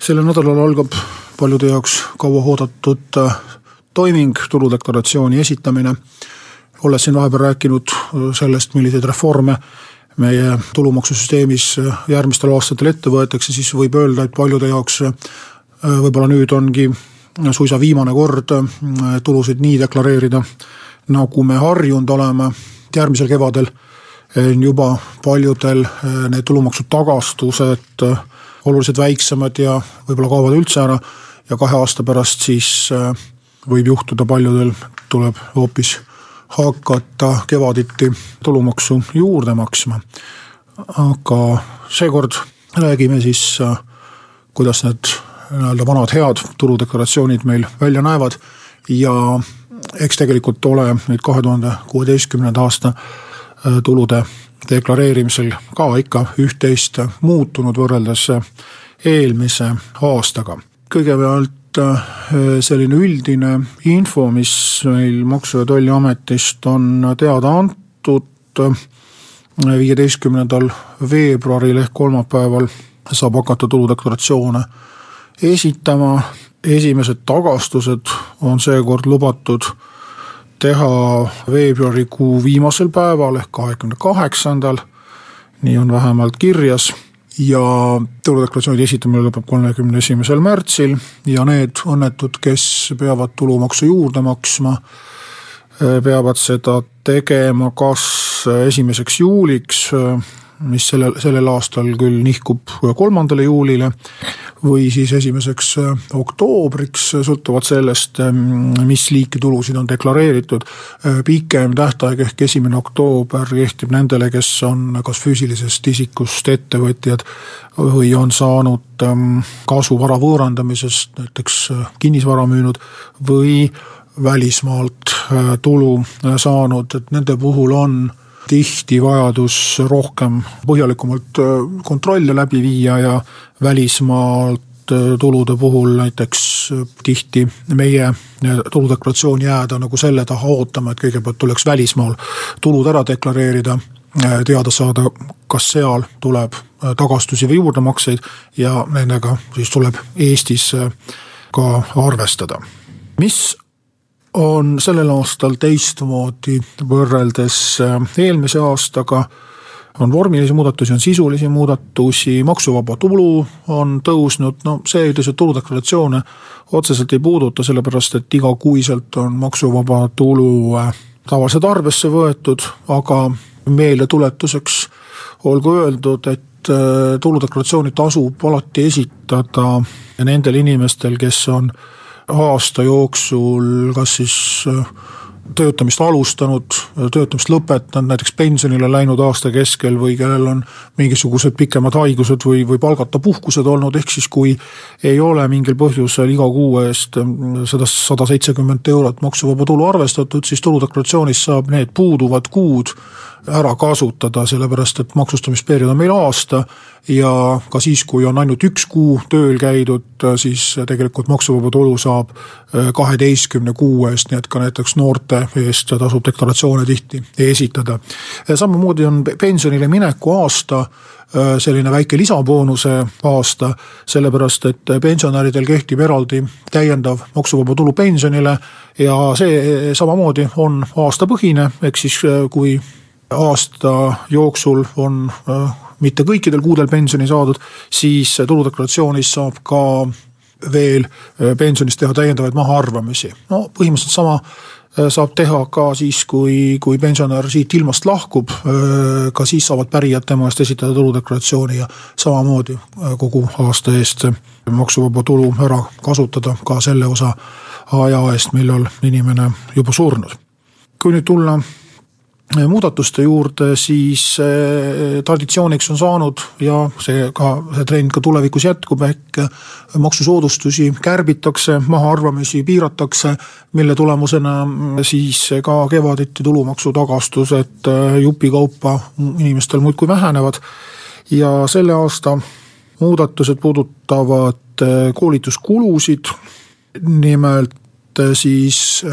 Sellel nädalal algab paljude jaoks kauaoodatud äh, toiming, tuludeklaratsiooni esitamine. olles siin vahepeal rääkinud äh, sellest, milliseid reforme meie tulumaksusüsteemis äh, järgmistel aastatel ette võetakse, siis võib öelda, et paljude jaoks võib-olla nüüd ongi suisa viimane kord tulusid nii deklareerida, nagu me harjunud oleme, järgmisel kevadel juba paljudel need tulumaksutagastused oluliselt väiksemad ja võib-olla kaovad üldse ära ja kahe aasta pärast siis äh, võib juhtuda paljudel, tuleb hoopis hakata kevaditi tulumaksu juurde maksma. aga seekord räägime siis, kuidas need nii-öelda vanad head tuludeklaratsioonid meil välja näevad ja eks tegelikult ole nüüd kahe tuhande kuueteistkümnenda aasta tulude deklareerimisel ka ikka üht-teist muutunud võrreldes eelmise aastaga. kõigepealt äh, selline üldine info, mis meil Maksu- ja Tolliametist on teada antud äh, viieteistkümnendal veebruaril ehk kolmapäeval saab hakata tuludeklaratsioone esitama, esimesed tagastused on seekord lubatud teha veebruarikuu viimasel päeval ehk kahekümne kaheksandal, nii on vähemalt kirjas, ja tuludeklaratsioonide esitamine lõpeb kolmekümne esimesel märtsil ja need õnnetud, kes peavad tulumaksu juurde maksma, peavad seda tegema kas esimeseks juuliks, mis sellel, sellel aastal küll nihkub kolmandale juulile või siis esimeseks äh, oktoobriks, sõltuvalt sellest, ähm, mis liiki tulusid on deklareeritud. Äh, pikem tähtaeg ehk esimene oktoober kehtib nendele, kes on kas füüsilisest isikust ettevõtjad või on saanud ähm, kasu vara võõrandamisest, näiteks äh, kinnisvara müünud või välismaalt tulu saanud, et nende puhul on tihti vajadus rohkem põhjalikumalt kontrolle läbi viia ja välismaalt tulude puhul näiteks tihti meie tuludeklaratsiooni jääda nagu selle taha ootama, et kõigepealt tuleks välismaal tulud ära deklareerida, teada saada, kas seal tuleb tagastusi või juurdemakseid ja nendega siis tuleb Eestis ka arvestada. mis on sellel aastal teistmoodi võrreldes eelmise aastaga. On vormilisi muudatusi, on sisulisi muudatusi, maksuvaba tulu on tõusnud, no see üldiselt tuludeklaratsioone otseselt ei puuduta, sellepärast et igakuiselt on maksuvaba tulu äh, tavaliselt arvesse võetud, aga meeldetuletuseks olgu öeldud, et äh, tuludeklaratsiooni tasub alati esitada nendel inimestel, kes on aasta jooksul kas siis äh, töötamist alustanud, töötamist lõpetanud, näiteks pensionile läinud aasta keskel või kellel on mingisugused pikemad haigused või, või palgata puhkused olnud, ehk siis kui ei ole mingil põhjusel iga kuu eest seda sada seitsekümmend eurot maksuvaba tulu arvestatud, siis tuludeklaratsioonis saab need puuduvad kuud ära kasutada, sellepärast et maksustamisperiood on meil aasta ja ka siis, kui on ainult üks kuu tööl käidud, siis tegelikult maksuvaba tulu saab äh, kaheteistkümne kuu eest, nii et ka näiteks noorte eest tasub deklaratsioone tihti esitada. samamoodi on pensionile mineku aasta äh, selline väike lisaboonuse aasta, sellepärast et pensionäridel kehtib eraldi täiendav maksuvaba tulu pensionile ja see samamoodi on aastapõhine, ehk siis äh, kui aasta jooksul on äh, mitte kõikidel kuudel pensioni saadud, siis tuludeklaratsioonis saab ka veel äh, pensionist teha täiendavaid mahaarvamisi. no põhimõtteliselt sama äh, saab teha ka siis, kui, kui pensionär siit ilmast lahkub, ka siis saavad pärijad tema eest esitada tuludeklaratsiooni ja samamoodi kogu aasta eest maksuvaba tulu ära kasutada ka selle osa aja eest, millal inimene juba surnud. kui nüüd tulla muudatuste juurde, siis traditsiooniks on saanud ja see ka, see trend ka tulevikus jätkub, ehk maksusoodustusi kärbitakse, mahaarvamisi piiratakse, mille tulemusena siis ka kevaditi tulumaksu tagastused jupikaupa inimestel muudkui vähenevad. Ja selle aasta muudatused puudutavad koolituskulusid, nimelt siis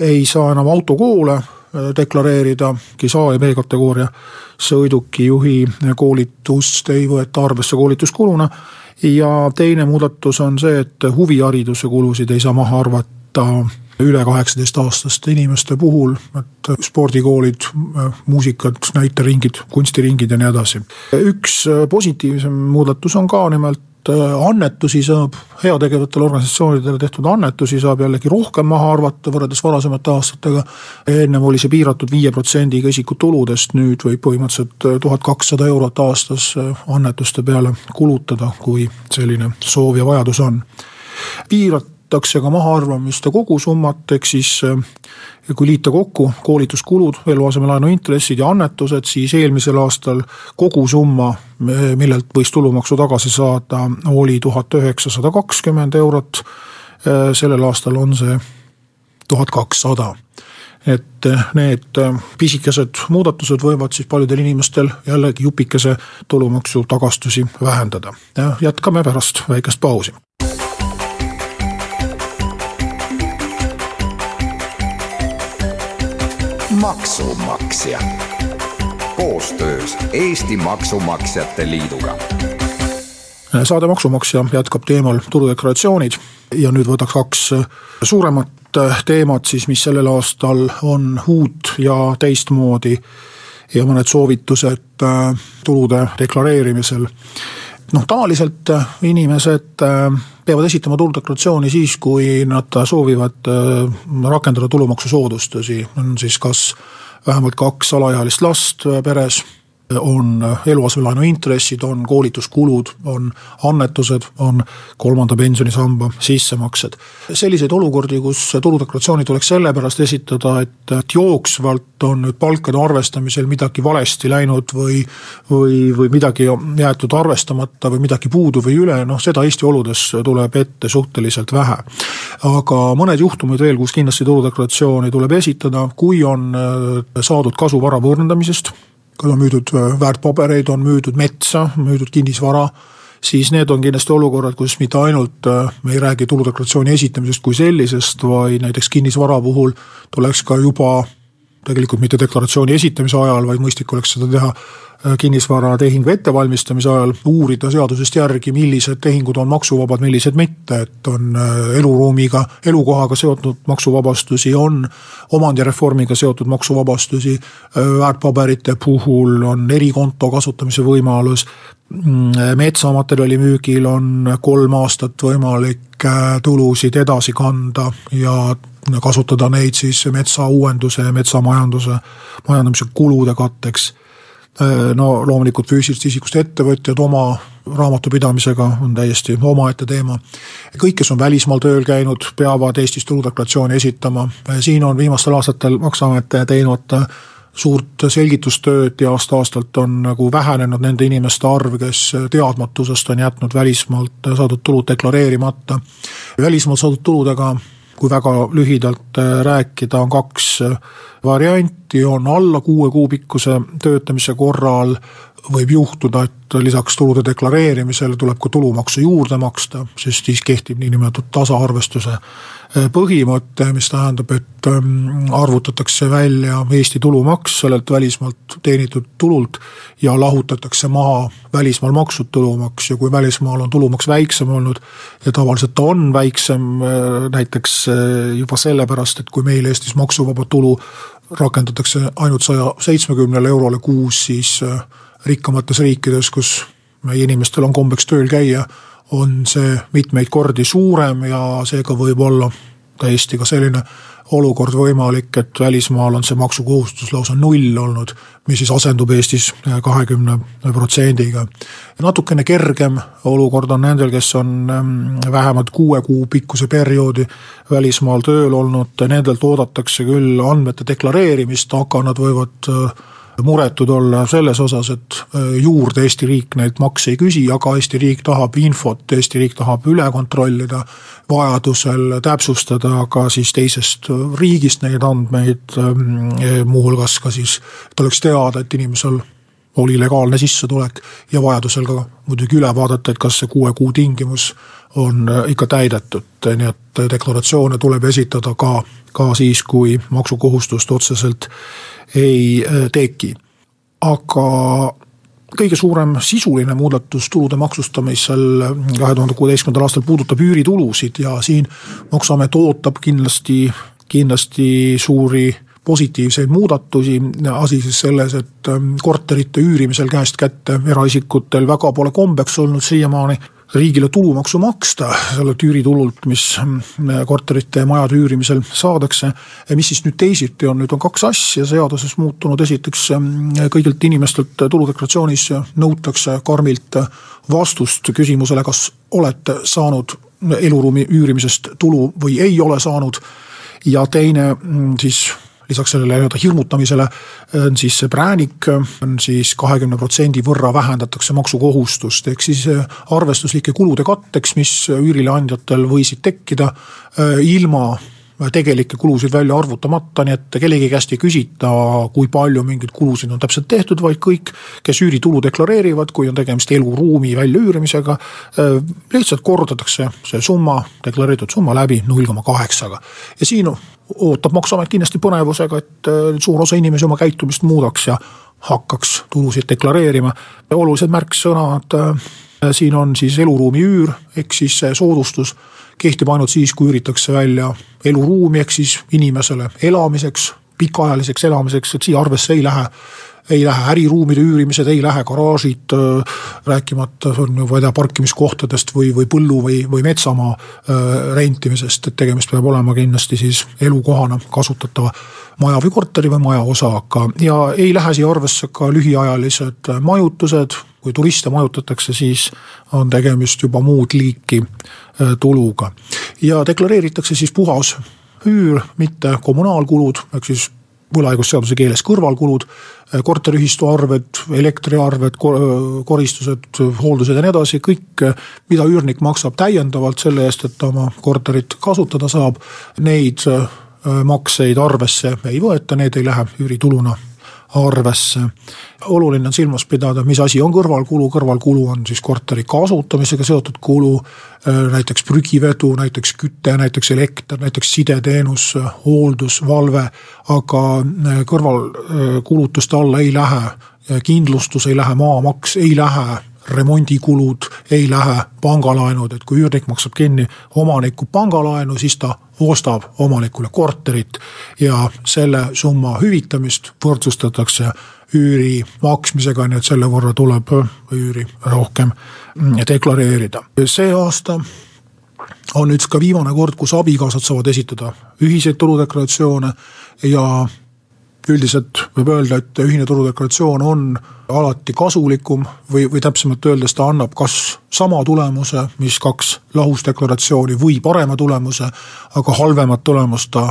ei saa enam autokoole deklareerida, kes A ja B kategooria sõidukijuhi koolitust ei võeta arvesse koolituskuluna. ja teine muudatus on see, et huvihariduse kulusid ei saa maha arvata üle kaheksateistaastaste inimeste puhul, et spordikoolid, muusikad, näiteringid, kunstiringid ja nii edasi. üks positiivsem muudatus on ka nimelt Äh, annetusi saab, heategevatele organisatsioonidele tehtud annetusi saab jällegi rohkem maha arvata võrreldes varasemate aastatega. ennem oli see piiratud viie protsendiga isiku tuludest, nüüd võib põhimõtteliselt äh, tuhat kakssada eurot aastas äh, annetuste peale kulutada, kui selline soov ja vajadus on. Piiratakse ka mahaarvamiste kogusummat, ehk siis ja kui liita kokku koolituskulud, eluasemelaenu intressid ja annetused, siis eelmisel aastal kogusumma, millelt võis tulumaksu tagasi saada, oli tuhat üheksasada kakskümmend eurot. sellel aastal on see tuhat kakssada et need pisikesed muudatused võivad siis paljudel inimestel jällegi jupikese tulumaksu tagastusi vähendada. jätkame pärast väikest pausi. Maksumaksja koostöös Eesti Maksumaksjate Liiduga. saade Maksumaksja jätkab teemal tuludeklaratsioonid ja nüüd võtaks kaks suuremat teemat siis, mis sellel aastal on uut ja teistmoodi ja mõned soovitused tulude deklareerimisel noh, tavaliselt äh, inimesed äh, peavad esitama tuludeklaratsiooni siis, kui nad soovivad äh, rakendada tulumaksusoodustusi, on siis kas vähemalt kaks alaealist last peres on eluasemelaenu intressid, on koolituskulud, on annetused, on kolmanda pensionisamba sissemaksed. selliseid olukordi, kus tuludeklaratsiooni tuleks sellepärast esitada, et, et jooksvalt on nüüd palkade arvestamisel midagi valesti läinud või või, või midagi jäetud arvestamata või midagi puudu või üle, noh seda Eesti oludes tuleb ette suhteliselt vähe. aga mõned juhtumid veel, kus kindlasti tuludeklaratsiooni tuleb esitada, kui on äh, saadud kasu vara võõrandamisest, kui on müüdud äh, väärtpabereid, on müüdud metsa, müüdud kinnisvara, siis need on kindlasti olukorrad, kus mitte ainult äh, me ei räägi tuludeklaratsiooni esitamisest kui sellisest, vaid näiteks kinnisvara puhul tuleks ka juba tegelikult mitte deklaratsiooni esitamise ajal, vaid mõistlik oleks seda teha kinnisvaratehingu ettevalmistamise ajal uurida seadusest järgi, millised tehingud on maksuvabad, millised mitte, et on äh, eluruumiga, elukohaga seotud maksuvabastusi, on omandireformiga seotud maksuvabastusi, äh, väärtpaberite puhul on erikonto kasutamise võimalus, mm, metsamaterjali müügil on kolm aastat võimalik tulusid edasi kanda ja kasutada neid siis metsa uuenduse ja metsamajanduse, majandamise kulude katteks. Äh, no loomulikult füüsilisest isikust ettevõtjad oma raamatupidamisega on täiesti omaette teema. kõik, kes on välismaal tööl käinud, peavad Eestis tuludeklaratsiooni esitama, äh, siin on viimastel aastatel Maksuamet teinud äh, suurt selgitustööd ja aasta-aastalt on nagu vähenenud nende inimeste arv, kes teadmatusest on jätnud välismaalt saadud tulud deklareerimata. välismaalt saadud tuludega kui väga lühidalt äh, rääkida, on kaks äh, varianti, on alla kuue kuu pikkuse töötamise korral võib juhtuda, et lisaks tulude deklareerimisele tuleb ka tulumaksu juurde maksta, sest siis kehtib niinimetatud tasaarvestuse äh, põhimõte, mis tähendab, et ähm, arvutatakse välja Eesti tulumaks sellelt välismaalt teenitud tulult ja lahutatakse maha välismaal makstud tulumaks. Ja kui välismaal on tulumaks väiksem olnud ja tavaliselt ta on väiksem äh, näiteks äh, juba sellepärast, et kui meil Eestis maksuvaba tulu rakendatakse ainult saja seitsmekümnele eurole kuus, siis rikkamates riikides, kus meie inimestel on kombeks tööl käia, on see mitmeid kordi suurem ja seega võib olla täiesti ka selline olukord võimalik, et välismaal on see maksukohustus lausa null olnud, mis siis asendub Eestis kahekümne protsendiga. natukene kergem olukord on nendel, kes on ähm, vähemalt kuue kuu pikkuse perioodi välismaal tööl olnud, nendelt oodatakse küll andmete deklareerimist, aga nad võivad muretud olla selles osas, et äh, juurde Eesti riik neilt makse ei küsi, aga Eesti riik tahab infot, Eesti riik tahab üle kontrollida, vajadusel täpsustada ka siis teisest riigist neid andmeid, ähm, muuhulgas ka siis, et oleks teada, et inimesel oli legaalne sissetulek ja vajadusel ka muidugi üle vaadata, et kas see kuue kuu tingimus on äh, ikka täidetud, nii et deklaratsioone tuleb esitada ka, ka siis, kui maksukohustust otseselt ei äh, teki. aga kõige suurem sisuline muudatus tulude maksustamisel kahe tuhande kuueteistkümnendal aastal puudutab üüritulusid ja siin Maksuamet ootab kindlasti, kindlasti suuri positiivseid muudatusi, asi siis selles, et ähm, korterite üürimisel käest kätte eraisikutel väga pole kombeks olnud siiamaani riigile tulumaksu maksta sellelt üüritulult, mis mm, korterite ja majade üürimisel saadakse. mis siis nüüd teisiti on, nüüd on kaks asja seaduses muutunud, esiteks mm, kõigilt inimestelt tuludeklaratsioonis nõutakse karmilt vastust küsimusele, kas olete saanud eluruumi üürimisest tulu või ei ole saanud ja teine mm, siis lisaks sellele nii-öelda hirmutamisele on siis see präänik, on siis kahekümne protsendi võrra vähendatakse maksukohustust, ehk siis äh, arvestuslike kulude katteks, mis üürileandjatel võisid tekkida ilma tegelikke kulusid välja arvutamata, nii et kellegi käest ei küsita, kui palju mingeid kulusid on täpselt tehtud, vaid kõik, kes üüritulu deklareerivad, kui on tegemist eluruumi väljaüürimisega, lihtsalt kordatakse see summa, deklareeritud summa läbi null koma kaheksaga. ja siin ootab Maksuamet kindlasti põnevusega, et suur osa inimesi oma käitumist muudaks ja hakkaks tulusid deklareerima. olulised märksõnad siin on siis eluruumi üür, ehk siis soodustus kehtib ainult siis, kui üüritakse välja eluruumi, ehk siis inimesele elamiseks, pikaajaliseks elamiseks, et siia arvesse ei lähe ei lähe äriruumide üürimised, ei lähe garaažid, rääkimata on ju, ma ei tea, parkimiskohtadest või, või põllu või, või metsamaa rentimisest, et tegemist peab olema kindlasti siis elukohana kasutatava maja või korteri või majaosaga ja ei lähe siia arvesse ka lühiajalised majutused, kui turiste majutatakse, siis on tegemist juba muud liiki tuluga. ja deklareeritakse siis puhas üür, mitte kommunaalkulud, ehk siis võlaõigusseaduse keeles kõrvalkulud, korteriühistu arved, elektriarved, koristused, hooldused ja nii edasi, kõik, mida üürnik maksab täiendavalt selle eest, et ta oma korterit kasutada saab, neid makseid arvesse ei võeta, need ei lähe üürituluna arvesse. oluline on silmas pidada, mis asi on kõrvalkulu, kõrvalkulu on siis korteri kasutamisega seotud kulu, äh, näiteks prügivedu, näiteks küte, näiteks elekter, näiteks sideteenus, hooldus, valve, aga äh, kõrvalkulutuste alla ei lähe kindlustus, ei lähe maamaks, ei lähe remondikulud ei lähe pangalaenud, et kui üürnik maksab kinni omaniku pangalaenu, siis ta ostab omanikule korterit ja selle summa hüvitamist võrdsustatakse üüri maksmisega, nii et selle võrra tuleb üüri rohkem deklareerida. see aasta on nüüd ka viimane kord, kus abikaasad saavad esitada ühiseid tuludeklaratsioone ja üldiselt võib öelda, et ühine tuludeklaratsioon on alati kasulikum või, või täpsemalt öeldes ta annab kas sama tulemuse, mis kaks lahusdeklaratsiooni või parema tulemuse, aga halvemat tulemust ta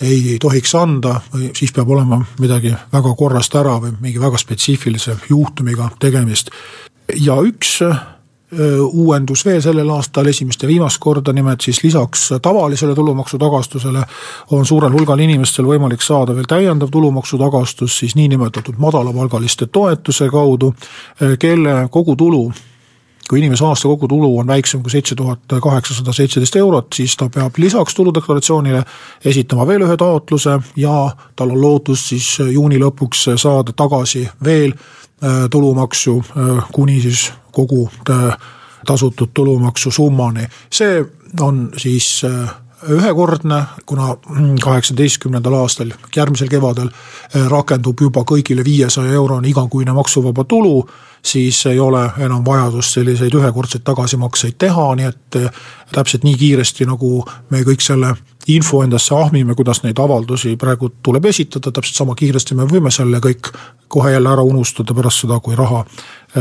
ei tohiks anda või siis peab olema midagi väga korrast ära või mingi väga spetsiifilise juhtumiga tegemist. ja üks uuendus veel sellel aastal esimest ja viimast korda, nimelt siis lisaks tavalisele tulumaksutagastusele on suurel hulgal inimestel võimalik saada veel täiendav tulumaksutagastus siis niinimetatud madalapalgaliste toetuse kaudu, kelle kogutulu kui inimese aasta kogutulu on väiksem kui seitse tuhat kaheksasada seitseteist eurot, siis ta peab lisaks tuludeklaratsioonile esitama veel ühe taotluse ja tal on lootus siis juuni lõpuks saada tagasi veel Äh, tulumaksu äh, kuni siis kogu äh, tasutud tulumaksu summani. see on siis ühekordne, kuna kaheksateistkümnendal aastal, järgmisel kevadel rakendub juba kõigile viiesaja eurone igakuine maksuvaba tulu, siis ei ole enam vajadust selliseid ühekordseid tagasimakseid teha, nii et täpselt nii kiiresti, nagu me kõik selle info endasse ahmime, kuidas neid avaldusi praegu tuleb esitada, täpselt sama kiiresti me võime selle kõik kohe jälle ära unustada pärast seda, kui raha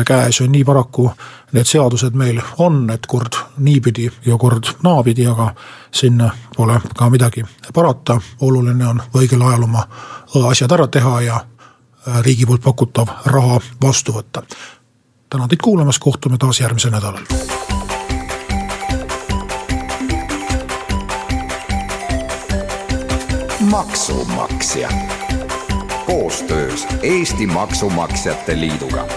käes on, nii paraku need seadused meil on, et kord niipidi ja kord naapidi, aga sinna pole ka midagi parata, oluline on õigel ajal oma asjad ära teha ja riigi poolt pakutav raha vastu võtta. Tänan teid kuulamast, kohtume taas järgmisel nädalal. Maksumaksja. Koostöös Eesti Maksumaksjate Liiduga